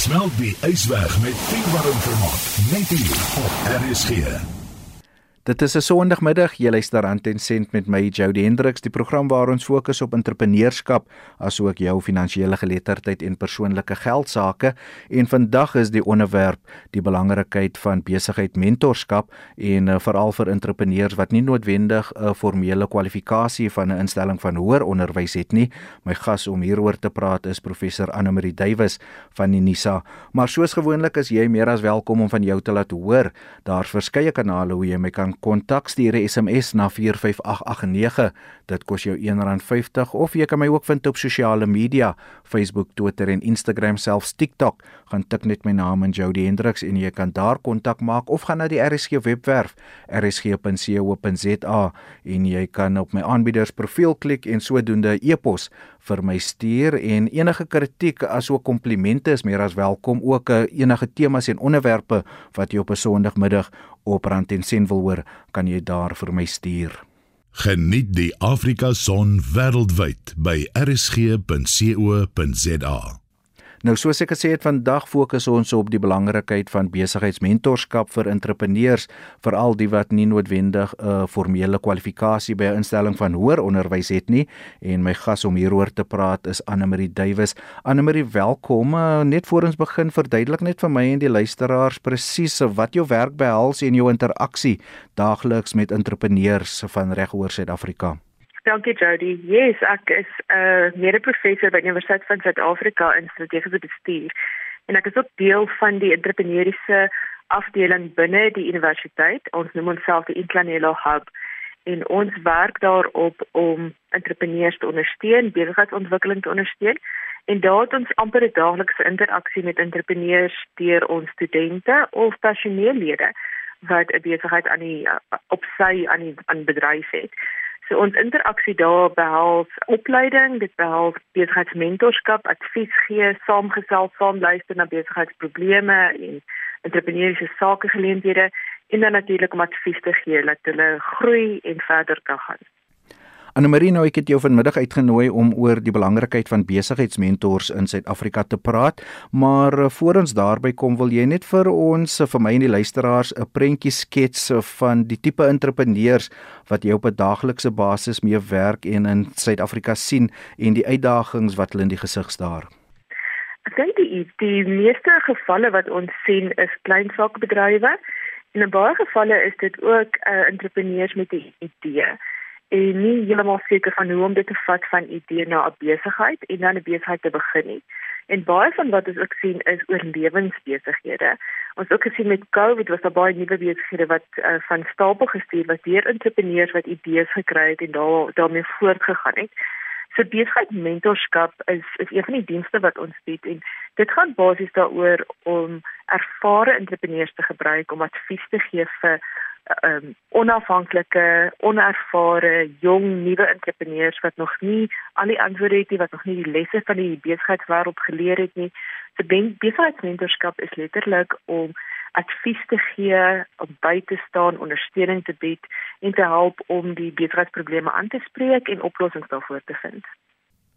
Smelt die ysberg met Pinkwarm vermaak. Net hier op RSG. Dit is 'n Sondagmiddag, jy luister aan Ten Cent met my Jody Hendriks, die program waar ons fokus op entrepreneurskap asook jou finansiële geletterdheid en persoonlike geldsaake. En vandag is die onderwerp die belangrikheid van besigheid mentorskap en uh, veral vir entrepreneurs wat nie noodwendig 'n formele kwalifikasie van 'n instelling van hoër onderwys het nie. My gas om hieroor te praat is professor Anne Marie Duwys van Unisa. Maar soos gewoonlik is jy meer as welkom om van jou te laat hoor. Daar's verskeie kanale hoe jy my kan kontak stuur 'n SMS na 45889. Dit kos jou R1.50 of jy kan my ook vind op sosiale media, Facebook, Twitter en Instagram selfs TikTok. Gaan tik net my naam in Jody Hendriks en jy kan daar kontak maak of gaan na die RSG webwerf rsg.co.za en jy kan op my aanbieders profiel klik en sodoende e-pos vir my stuur en enige kritiek asook komplimente is meer as welkom ook uh, enige temas en onderwerpe wat jy op 'n Sondagmiddag op Rand en Sen wil hoor kan jy daar vir my stuur. Geniet die Afrika Son wêreldwyd by rsg.co.za Nou soos ek gesê het, vandag fokus ons op die belangrikheid van besigheidsmentorskap vir entrepreneurs, veral die wat nie noodwendig 'n uh, formele kwalifikasie by 'n instelling van hoër onderwys het nie. En my gas om hieroor te praat is Anne Marie Duwys. Anne Marie, welkom. Uh, net voor ons begin, verduidelik net vir my en die luisteraars presies wat jou werk behels en jou interaksie daagliks met entrepreneurs van regoor Suid-Afrika. Dankie Jody. Yes, ek is 'n uh, mede-professor by die Universiteit van Suid-Afrika in strategiese bestuur en ek is ook deel van die entrepreneursiese afdeling binne die universiteit. Ons noem onsself die Inclanelo Hub en ons werk daarop om entrepreneurs te ondersteun, besigheidsontwikkeling te ondersteun en daar het ons amper 'n daaglikse interaksie met entrepreneurs deur ons studente of personeellede wat 'n besigheid aan die op sy aan die aan bedryf het. So ons interaksie daar behels opleiding, dit behels besigheidsmentorskap, advies gee, saamgesel, saamluister na besigheidsprobleme en entrepreneursiese sakegeleenthede en dan natuurlik om advies te gee dat hulle groei en verder kan gaan. Annelie nou ek het jou vanmiddag uitgenooi om oor die belangrikheid van besigheidsmentors in Suid-Afrika te praat, maar eh, voor ons daarby kom wil jy net vir ons eh, vir my en die luisteraars 'n prentjie skets eh, van die tipe entrepreneurs wat jy op 'n daaglikse basis mee werk en in Suid-Afrika sien en die uitdagings wat hulle in die gesig staar. Ek dink die die meeste gevalle wat ons sien is klein saakbedrywe en in baie gevalle is dit ook uh, entrepreneurs met 'n idee en nie heeltemal seker van hoe om dit te vat van idee na 'n besigheid en dan 'n besigheid te begin nie. En baie van wat ons ook sien is oorlewingsbesighede. Ons ook gesien met COVID was daar baie nuwe besighede wat uh, van stapel gestuur was deur entrepreneurs wat idees gekry het en daar daarmee voortgegaan het. So besigheid mentorskap is is een van die dienste wat ons bied en dit gaan basies daaroor om ervare entrepreneurs te gebruik om advies te gee vir um, onafhanklike, onervare, jong nuwe entrepreneurs wat nog nie al die antwoorde het nie, wat nog nie die lesse van die besigheidswêreld geleer het nie. So besigheidsmentorskap is letterlik om advies te gee, om by te staan, ondersteuning te bied en te help om die besigheidsprobleme aan te spreek en oplossings daarvoor te vind.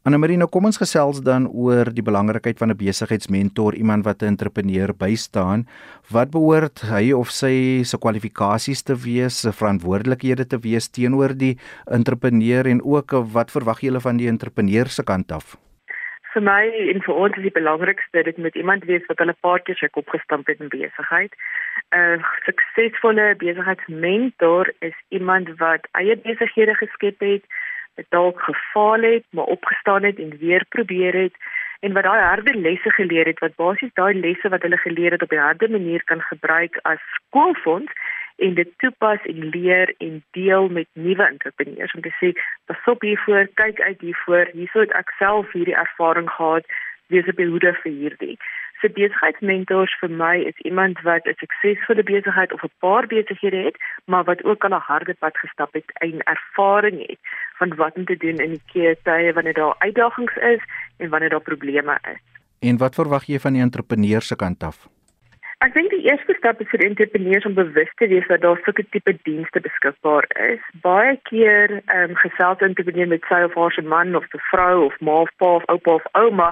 Annelie, nou kom ons gesels dan oor die belangrikheid van 'n besigheidsmentor, iemand wat 'n entrepreneur bystaan. Wat behoort hy of sy se kwalifikasies te wees, se verantwoordelikhede te wees teenoor die entrepreneur en ook wat verwag jy van die entrepreneur se kant af? Vir my en vir ons is die belangrikste dit moet iemand wees wat hulle paartjie se kop gestamp het in besigheid. 'n Suksesvolle besigheidsmentor is iemand wat eie besighede geskep het dalk gefaal het, maar opgestaan het en weer probeer het en wat daai harde lesse geleer het wat basies daai lesse wat hulle geleer het op 'n harde manier kan gebruik as skoolfonds en dit toepas en leer en deel met nuwe entrepreneurs. Om te sê pas op hiervoor kyk uit hiervoor. Hierso het ek self hierdie ervaring gehad wees op die hoede vir hierdie so besigheidsmentors vir my is iemand wat 'n suksesvolle besigheid of 'n paar besighede het, maar wat ook al 'n harde pad gestap het en ervaring het van wat om te doen in die keertye wanneer daar uitdagings is en wanneer daar probleme is. En wat verwag jy van die entrepreneur se kant af? Ek dink die eerste stap is vir entrepreneurs om bewus te wees dat daar sulke tipe dienste beskikbaar is. Baie keer ehm um, gesels entrepreneurs met sy of haar se man of se vrou of ma of pa of oupa of ouma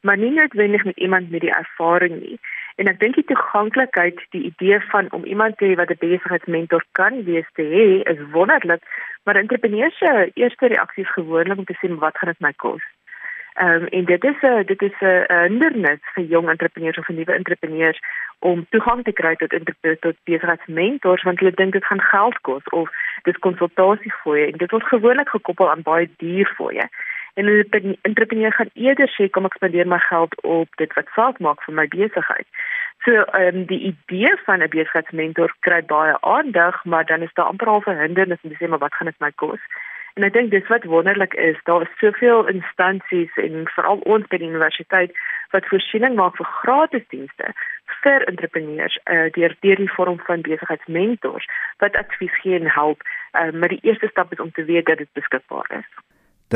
maar nie noodwendig met iemand met die ervaring nie. En ek dink die toeganklikheid, die idee van om iemand te hê wat 'n besigheidsmentor kan wees te hê, is wonderlik, maar entrepreneurs se eerste reaksie is gewoonlik om te sê wat gaan dit my kos? Ehm um, en dit is 'n dit is 'n hindernis vir jong entrepreneurs of nuwe entrepreneurs om toegang te kry tot tot besigheidsmentors want hulle dink dit gaan geld kos of dis konsultasie jou en dit word gewoonlik gekoppel aan baie duur jou. En 'n entrepreneur gaan eerder sê kom ek spandeer my geld op dit wat saak maak vir my besigheid. So ehm um, die idee van 'n besigheidsmentor kry baie aandag, maar dan is daar amper al 'n hindernis om te sê maar wat gaan dit my kos? En ek dink dis wat wonderlik is, daar is soveel instansies en veral ons by die universiteit wat voorsiening maak vir gratis dienste vir entrepreneurs uh, deur deur die vorm van besigheidsmentors wat advies gee en help. Uh, maar die eerste stap is om te weet dat dit beskikbaar is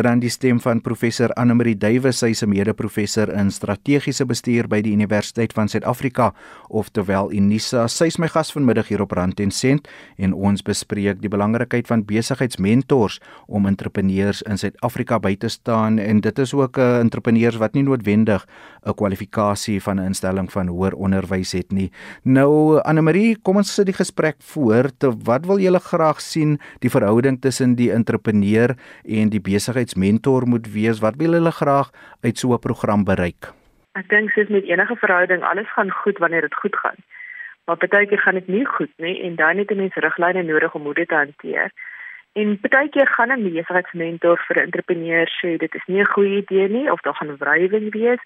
dan die stem van professor Annelie Duwys, sy is 'n mede-professor in strategiese bestuur by die Universiteit van Suid-Afrika, oftewel Unisa. Sy is my gas vanmiddag hier op Rand en Sent en ons bespreek die belangrikheid van besigheidsmentors om entrepreneurs in Suid-Afrika by te staan en dit is ook 'n uh, entrepreneurs wat nie noodwendig 'n kwalifikasie van 'n instelling van hoër onderwys het nie. Nou Annelie, kom ons sit die gesprek voort. Wat wil julle graag sien die verhouding tussen die entrepreneur en die besigheid besigheidsmentor moet wees? Wat wil hulle graag uit so 'n program bereik? Ek dink soos met enige verhouding, alles gaan goed wanneer dit goed gaan. Maar partykeer gaan dit nie goed nie en dan het 'n mens riglyne nodig om hoe dit te hanteer. En partykeer gaan 'n besigheidsmentor vir 'n entrepreneur sê dit is nie 'n goeie idee nie of daar gaan wrywing wees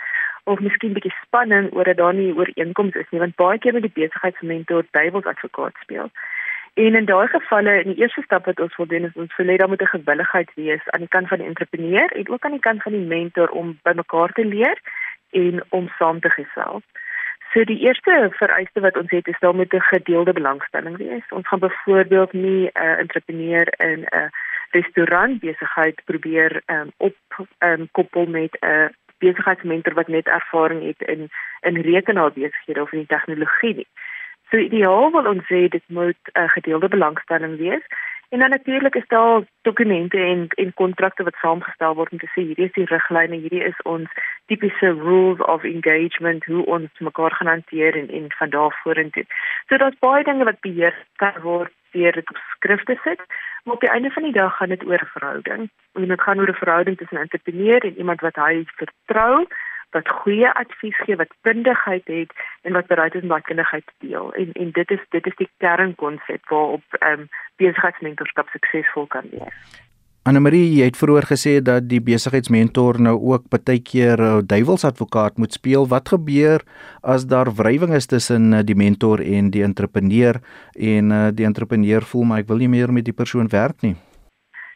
of miskien bietjie spanning oor dat daar nie ooreenkomste is nie want baie keer met die besigheidsmentor duiwelsadvokaat speel. En in daai gevalle, in die eerste stap wat ons wil doen is ons wil hê daar moet 'n gewilligheid wees aan die kant van die entrepreneur en ook aan die kant van die mentor om bymekaar te leer en om saam te gesels. So die eerste vereiste wat ons het is daar moet 'n gedeelde belangstelling wees. Ons gaan byvoorbeeld nie 'n uh, entrepreneur in 'n uh, restaurant besigheid probeer um, op um, koppel met 'n uh, besigheidsmentor wat net ervaring het in in rekenaarbesighede of in die tegnologie nie. So ideaal wil ons sê dit moet 'n uh, gedeelde belangstelling wees. En dan natuurlik is daar dokumente en en kontrakte wat saamgestel word om te sê hierdie is die riglyne, hierdie is ons tipiese rules of engagement hoe ons mekaar gaan hanteer en en van daar vorentoe. So daar's baie dinge wat beheer kan word deur dit op skrif te sit. Maar op die einde van die dag gaan dit oor verhouding. En dit gaan oor 'n verhouding tussen 'n entrepreneur en iemand wat hy vertrou wat goeie advies gee, wat kundigheid het en wat bereid is om daai kundigheid te deel. En en dit is dit is die kernkonsep waarop ehm um, besigheidsmentorskap suksesvol kan wees. Anne Marie, jy het vroeër gesê dat die besigheidsmentor nou ook baie keer uh, duiwelsadvokaat moet speel. Wat gebeur as daar wrywing is tussen uh, die mentor en die entrepreneur en uh, die entrepreneur voel maar ek wil nie meer met die persoon werk nie?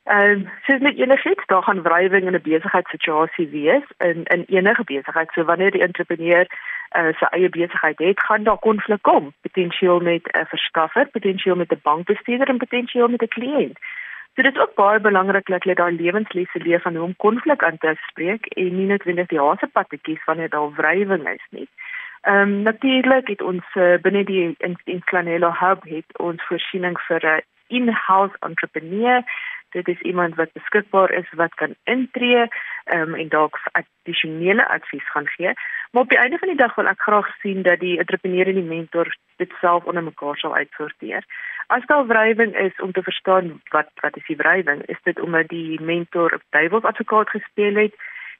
Ehm uh, soos met enigiets, daar gaan wrywing in 'n besigheidssituasie wees in in enige besigheid. So wanneer die entrepreneur uh, sy eie besigheid het, gaan daar konflik kom, potensieel met 'n verskaffer, potensieel met 'n bankbestuurder en potensieel met 'n kliënt. So dit is ook baie belangrik dat jy daai lewenslesse leer van hoe om konflik aan te spreek en nie net wanneer die haase pad te kies wanneer daar wrywing is nie. Ehm um, natuurlik het ons uh, binne die in, in Clanelo Hub het ons voorsiening vir 'n in-house entrepreneur dit is iemand wat beskikbaar is wat kan intree um, en dalk addisionele advies gaan gee. Maar op die einde van die dag wil ek graag sien dat die entrepreneur en die mentor dit self onder mekaar sal uitsorteer. As daar wrywing is om te verstaan wat wat is die wrywing? Is dit omdat die mentor 'n duiwelsadvokaat gespeel het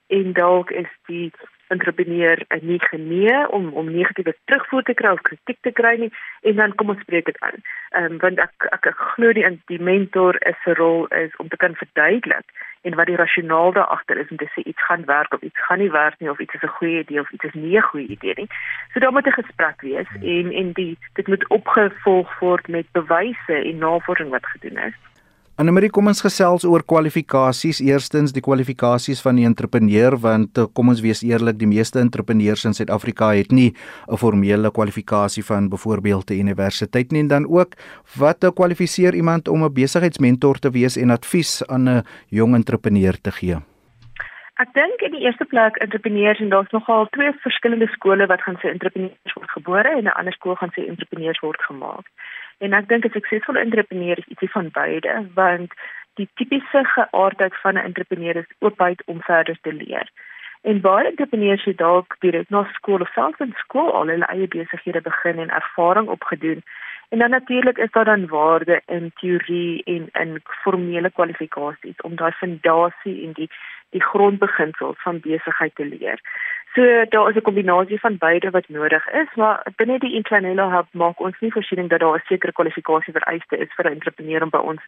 en dalk is die entrepreneur nie genee om om negatiewe terugvoer te kry of kritiek te kry nie en dan kom ons spreek dit aan. Ehm um, want ek ek, ek glo die die mentor is se rol is om te kan verduidelik en wat die rasionaal daar agter is om te sê iets gaan werk of iets gaan nie werk nie of iets is 'n goeie idee of iets is nie 'n goeie idee nie. So daar moet 'n gesprek wees en en die dit moet opgevolg word met bewyse en navorsing wat gedoen is. Annemarie, kom ons gesels oor kwalifikasies. Eerstens die kwalifikasies van die entrepreneur want eh, kom ons wees eerlik, die meeste entrepreneurs in Suid-Afrika het nie 'n formele kwalifikasie van byvoorbeeld 'n universiteit nie en dan ook wat kwalifiseer iemand om 'n besigheidsmentor te wees en advies aan 'n jong entrepreneur te gee. Ek dink in die eerste plek entrepreneurs en daar's nogal twee verskillende skole wat gaan sê entrepreneurs gebore en 'n ander skool gaan sê entrepreneurs word gemaak. En ek dink 'n suksesvolle entrepreneur is ietsie van beide, want die tipiese geaardheid van 'n entrepreneur is oopheid om verder te leer. En baie entrepreneurs het dalk direk na skool of selfs in skool al hulle eie besighede begin en ervaring opgedoen. En dan natuurlik is daar dan waarde in teorie en in formele kwalifikasies om daai fondasie en die die grondbeginsels van besigheid te leer. So daar is 'n kombinasie van beide wat nodig is, maar binne die Inclinello Hub maak ons nie voorsiening dat daar 'n sekere kwalifikasie vereiste is vir 'n entrepreneur om by ons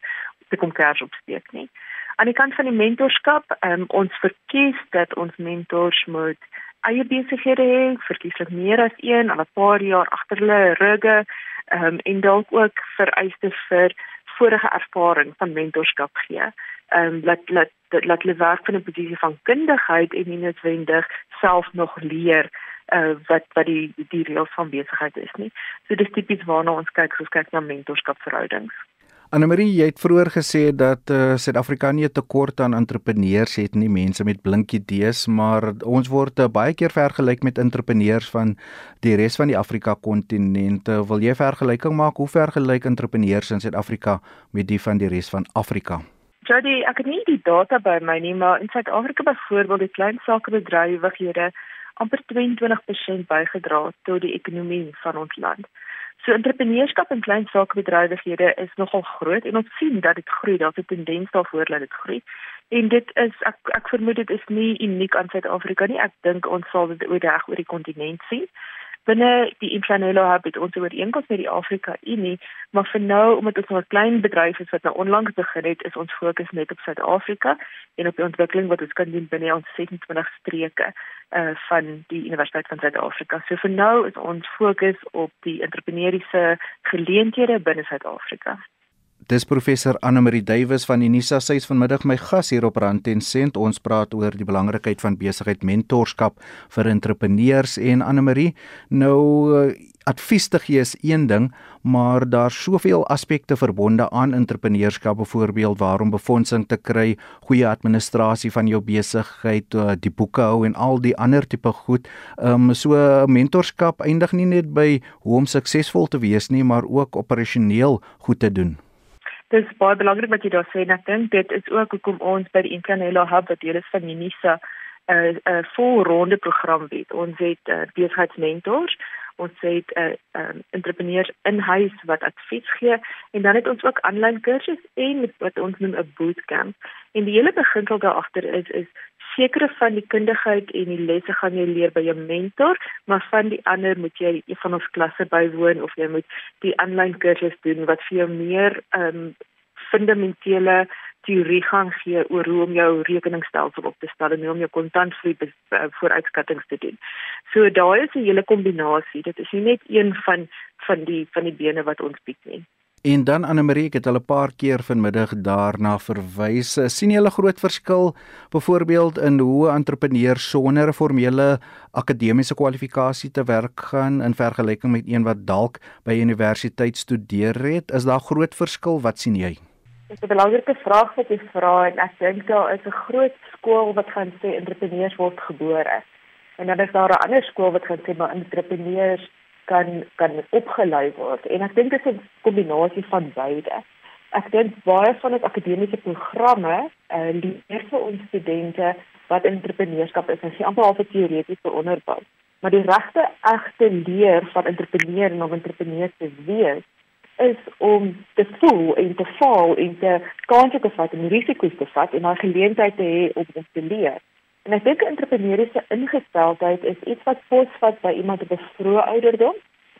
te kom kers opsteek nie. Aan die kant van die mentorskap, um, ons verkies dat ons mentors moet eie besighede hê, verkieslik meer as een, al 'n paar jaar agter hulle rugge, um, en dalk ook vereistes vir vorige ervaring van mentorskap gee ehm um, laat laat laat hulle werk van 'n posisie van kundigheid en nie noodwendig self nog leer uh wat wat die die reëls van besigheid is nie. So dis tipies waarna ons kyk, ons kyk na mentorskapverhoudings. Annelie, jy het vroeër gesê dat uh Suid-Afrika nie 'n tekort aan entrepreneurs het nie, mense met blink idees, maar ons word uh, baie keer vergelyk met entrepreneurs van die res van die Afrika kontinent. Wil jy vergelyking maak hoe vergelyk entrepreneurs in Suid-Afrika met die van die res van Afrika? Jody, ek het nie die data by my nie, maar in Suid-Afrika byvoorbeeld die klein sakebedrywighede amper 22% bygedra tot die ekonomie van ons land. So entrepreneurskap in klein sakebedrywighede is nogal groot en ons sien dat dit groei, daar's 'n tendens daarvoor dat dit groei. En dit is ek ek vermoed dit is nie uniek aan Suid-Afrika nie. Ek dink ons sal dit oor die kontinent sien binne die Implanelo Hub het ons ooreenkoms met die Afrika Unie, maar vir nou omdat ons 'n klein bedryf is wat nou onlangs begin het, is ons fokus net op Suid-Afrika en op die ontwikkeling wat ons kan doen binne ons 26 streke uh van die Universiteit van Suid-Afrika. So vir nou is ons fokus op die entrepreneursiese geleenthede binne Suid-Afrika. Dis professor Anne Marie Duwys van Unisa sy is vanmiddag my gas hier op Rand en Sent. Ons praat oor die belangrikheid van besigheid mentorskap vir entrepreneurs en Anne Marie. Nou eh, advies te gee is een ding, maar daar's soveel aspekte verbonde aan entrepreneurskap, byvoorbeeld waarom befondsing te kry, goeie administrasie van jou besigheid, eh, die boekhou en al die ander tipe goed. Ehm um, so mentorskap eindig nie net by hoe om suksesvol te wees nie, maar ook operasioneel goed te doen dis baie belangrik wat jy daar sê en ek dink dit is ook hoekom ons by die Incanelo Hub wat deel is van Unisa 'n uh, 'n uh, volronde program het. Ons het uh, besigheidsmentors, ons het 'n uh, um, entrepreneurs in huis wat advies gee en dan het ons ook aanlyn kursusse en wat ons noem 'n bootcamp. En die hele beginsel daar agter is is sekere van die kundigheid en die lesse gaan jy leer by jou mentor, maar van die ander moet jy een van ons klasse bywoon of jy moet die aanlyn kursus doen wat vir jou meer ehm um, fundamentele teorie gaan gee oor hoe om jou rekeningsstelsel op te stel en hoe om jou kontantvloei eh, vooruitskattings te doen. So daai is 'n hele kombinasie. Dit is nie net een van van die van die bene wat ons bied nie. En dan Anne Marie, ek het al 'n paar keer vanmiddag daarna verwys. sien jy 'n groot verskil byvoorbeeld in hoe entrepreneurs sonder 'n formele akademiese kwalifikasie te werk gaan in vergelyking met een wat dalk by universiteit studeer het? Is daar groot verskil? Wat sien jy? Dit is 'n belangrike vraag wat jy vra en ek dink daar is 'n groot skool wat gaan sê entrepreneurs word gebore. En dan is daar 'n ander skool wat gaan sê maar entrepreneurs kan kan opgelei word en ek dink dit is 'n kombinasie van beide. Ek dink baie van ons akademiese programme uh, leer vir ons studente wat entrepreneurskap is, en amper al vir teoretiese onderbou. Maar die regte egte leer van entrepreneur en om entrepreneur te wees is om te voel en te faal en te kanse te vat en risiko's te vat en 'n geleentheid te hê om te leer. En ek dink entrepreneursiese ingesteldheid is iets wat posvat by iemand op 'n vroeë ouderdom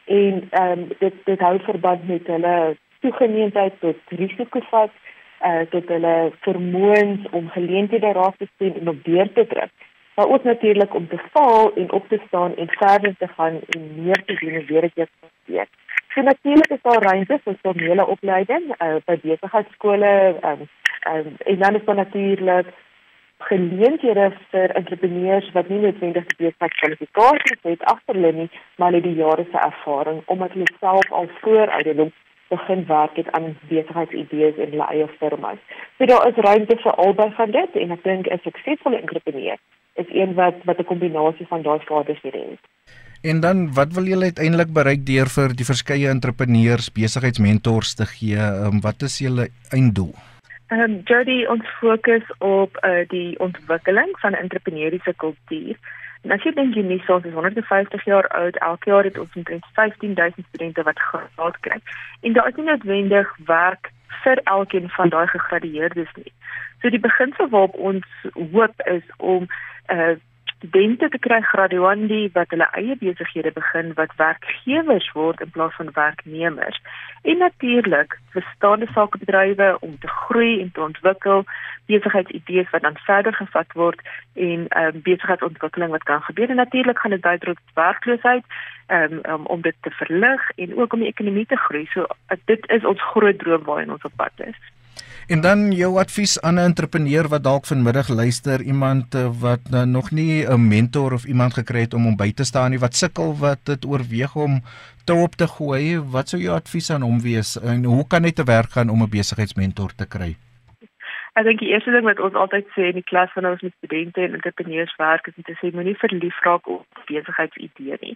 en ehm um, dit dit hou verband met hulle toegeneentheid tot risikovat, eh uh, tot hulle vermoëns om geleenthede raak te sien en op deur te druk. Maar ook natuurlik om te faal en op te staan en verder te gaan en meer te doen en weer te doen. So natuurlik is daar ruimte vir formele opleiding uh, by besigheidskole um, um, en dan is daar natuurlik geleenthede vir entrepreneurs wat nie noodwendig die beste kwalifikasies het agter hulle nie, maar hulle die jare se ervaring omdat hulle self al voor ouderdom begin werk het aan besigheidsidees in hulle eie firmas. So daar is ruimte vir albei van dit en ek dink 'n suksesvolle entrepreneur is een wat wat 'n kombinasie van daai vaardighede het. En dan wat wil julle uiteindelik bereik deur vir die verskeie entrepreneurs besigheidsmentors te gee? Um, wat is julle einddoel? Ehm um, Jody ons fokus op uh, die ontwikkeling van 'n entrepreneursiese kultuur. En jy dink Unisa ons is 150 jaar oud, elke jaar het ons omtrent 15000 studente wat graad kry. En daar is nie noodwendig werk vir elkeen van daai gegradueerdes nie. So die beginsel waarop ons hoop is om uh studente te kry graduandi wat hulle eie besighede begin wat werkgewers word in plaas van werknemers. En natuurlik bestaande sakebedrywe om te groei en te ontwikkel, besigheidsidees wat dan verder gevat word en ehm um, besigheidsontwikkeling wat kan gebeur. En natuurlik gaan dit bydra tot werkloosheid um, um, om dit te verlig en ook om die ekonomie te groei. So dit is ons groot droom waarheen ons op pad is. En dan jou advies aan 'n entrepreneur wat dalk vanmiddag luister, iemand eh, wat uh, nog nie 'n mentor of iemand gekry het om hom by te staan nie, wat sukkel wat dit oorweeg om te op te gooi, wat sou jou advies aan hom wees en hoe kan hy te werk gaan om 'n besigheidsmentor te kry? Ek dink die eerste ding wat ons altyd sê in die klas wanneer ons met studente en entrepreneurs werk is om te sê moenie verlief raak op besigheidsidee nie.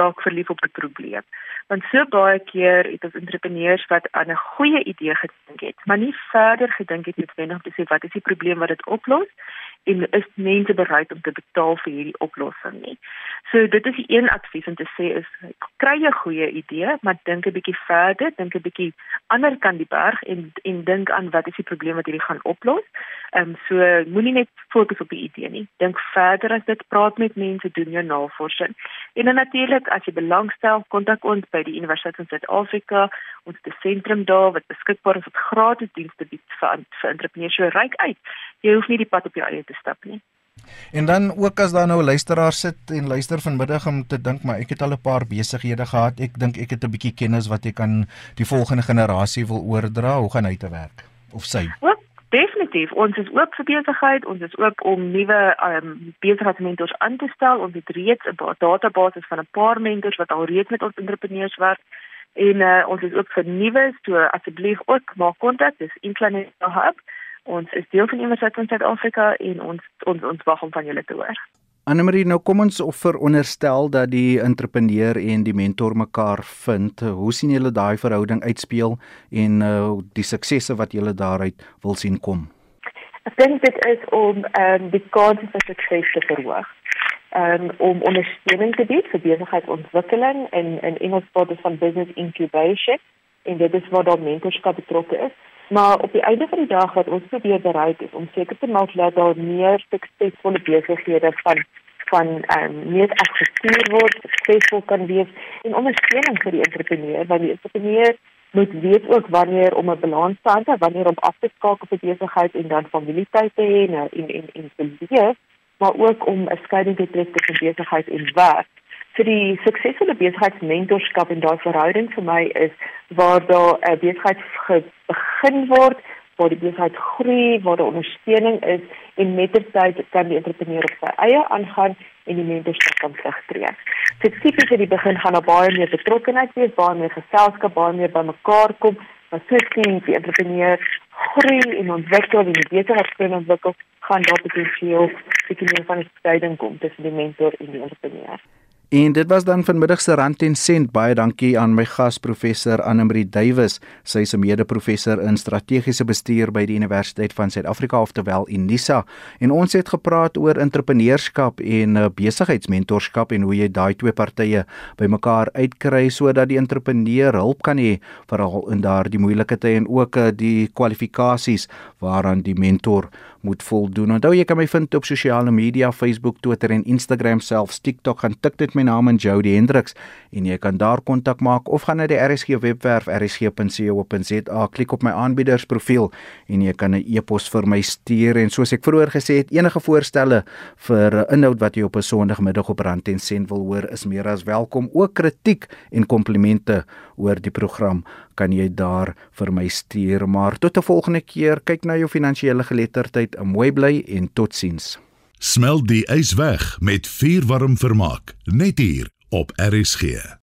Raak verlief op 'n probleem. Want so baie keer het ons entrepreneurs wat aan 'n goeie idee gedink het, maar nie verder gedink het om te sê wat is die probleem wat dit oplos en is mense bereid om te betaal vir hierdie oplossing nie. So dit is die een advies om te sê is kry 'n goeie idee, maar dink 'n bietjie verder, dink 'n bietjie ander kan die berg en en dink aan wat is die probleem wat hierdie gaan oplos. Ehm um, so moenie net fokus op die idee nie. Dink verder as dit, praat met mense, doen jou navorsing. En dan natuurlik as jy belangstel, kontak ons by die Universiteit van Suid-Afrika, ons het 'n sentrum daar wat beskikbaar is wat gratis dienste bied vir vir entrepreneurs. So ryk uit. Jy hoef nie die pad op jou eie te stap nie. En dan ook as daar nou 'n luisteraar sit en luister vanmiddag om te dink maar ek het al 'n paar besighede gehad. Ek dink ek het 'n bietjie kennis wat ek kan die volgende generasie wil oordra. Hoe gaan hy te werk? Of sy? Ook definitief. Ons is oop vir besigheid. Ons is oop om nuwe um, besigheidsmentors aan te stel. Ons het reeds 'n database van 'n paar mentors wat al reeds met ons entrepreneurs werk. En uh, ons is ook vir nuwe, so asseblief ook maak kontak. Dis Incline Hub. Ons is deel van Universiteit van Suid-Afrika en ons ons ons wag om van julle te hoor. Annelie, nou kom ons of veronderstel dat die entrepreneur en die mentor mekaar vind. Hoe sien julle daai verhouding uitspeel en uh die suksesse wat julle daaruit wil sien kom? Ek dink dit is om ehm um, die kans vir sukses te verhoog. Um, om ondersteuning te bied vir besigheidsontwikkeling en in Engels praat ons van business incubation en dit is waar daar mentorskap betrokke is. Maar op die einde van die dag wat ons probeer bereik is om seker te maak dat daar meer suksesvolle besighede van van ehm um, meer aktief word, suksesvol kan wees en ondersteuning vir die entrepreneur, want die entrepreneur moet weet ook wanneer om 'n balans te hou, wanneer om af te skakel 'n besigheid en dan familietyd te hê en en en te leef, maar ook om 'n skeiding te tref tussen besigheid en werk vir die suksesvolle besigheidsmentorskap en daai verhouding vir my is waar daar 'n besigheid begin word waar die besigheid groei waar daar ondersteuning is en mettertyd kan die entrepreneur op sy eie aangaan en die mentorskap kan terugtreë. So tipies in die begin gaan daar baie meer betrokkenheid wees, baie meer geselskap, baie meer bymekaar kom, maar soos die, die entrepreneur groei en ontwikkel en die besigheid kan ontwikkel, gaan daar potensieel bietjie van 'n skeiding kom tussen die mentor en die entrepreneur. En dit was dan vanmiddag se rand en sent. Baie dankie aan my gas professor Annelie Duwys. Sy is 'n mede-professor in strategiese bestuur by die Universiteit van Suid-Afrika oftelwel Unisa. En ons het gepraat oor entrepreneurskap en uh, besigheidsmentorskap en hoe jy daai twee partye bymekaar uitkry sodat die entrepreneur hulp kan hê veral in daardie moeilike tye en ook uh, die kwalifikasies waaraan die mentor moet voldoen. Onthou jy kan my vind op sosiale media, Facebook, Twitter en Instagram selfs TikTok gaan tik dit my naam in Jody Hendriks en jy kan daar kontak maak of gaan na die RSG webwerf rsg.co.za klik op my aanbiedersprofiel en jy kan 'n e-pos vir my stuur en soos ek vroeër gesê het enige voorstelle vir inhoud wat jy op 'n Sondagmiddag op Rand en Sent wil hoor is meer as welkom ook kritiek en komplimente oor die program kan jy daar vir my stuur. Maar tot 'n volgende keer. Kyk na jou finansiële geletterdheid. 'n mooi bly en totsiens. Smel die ys weg met vuurwarm vermaak net hier op RSG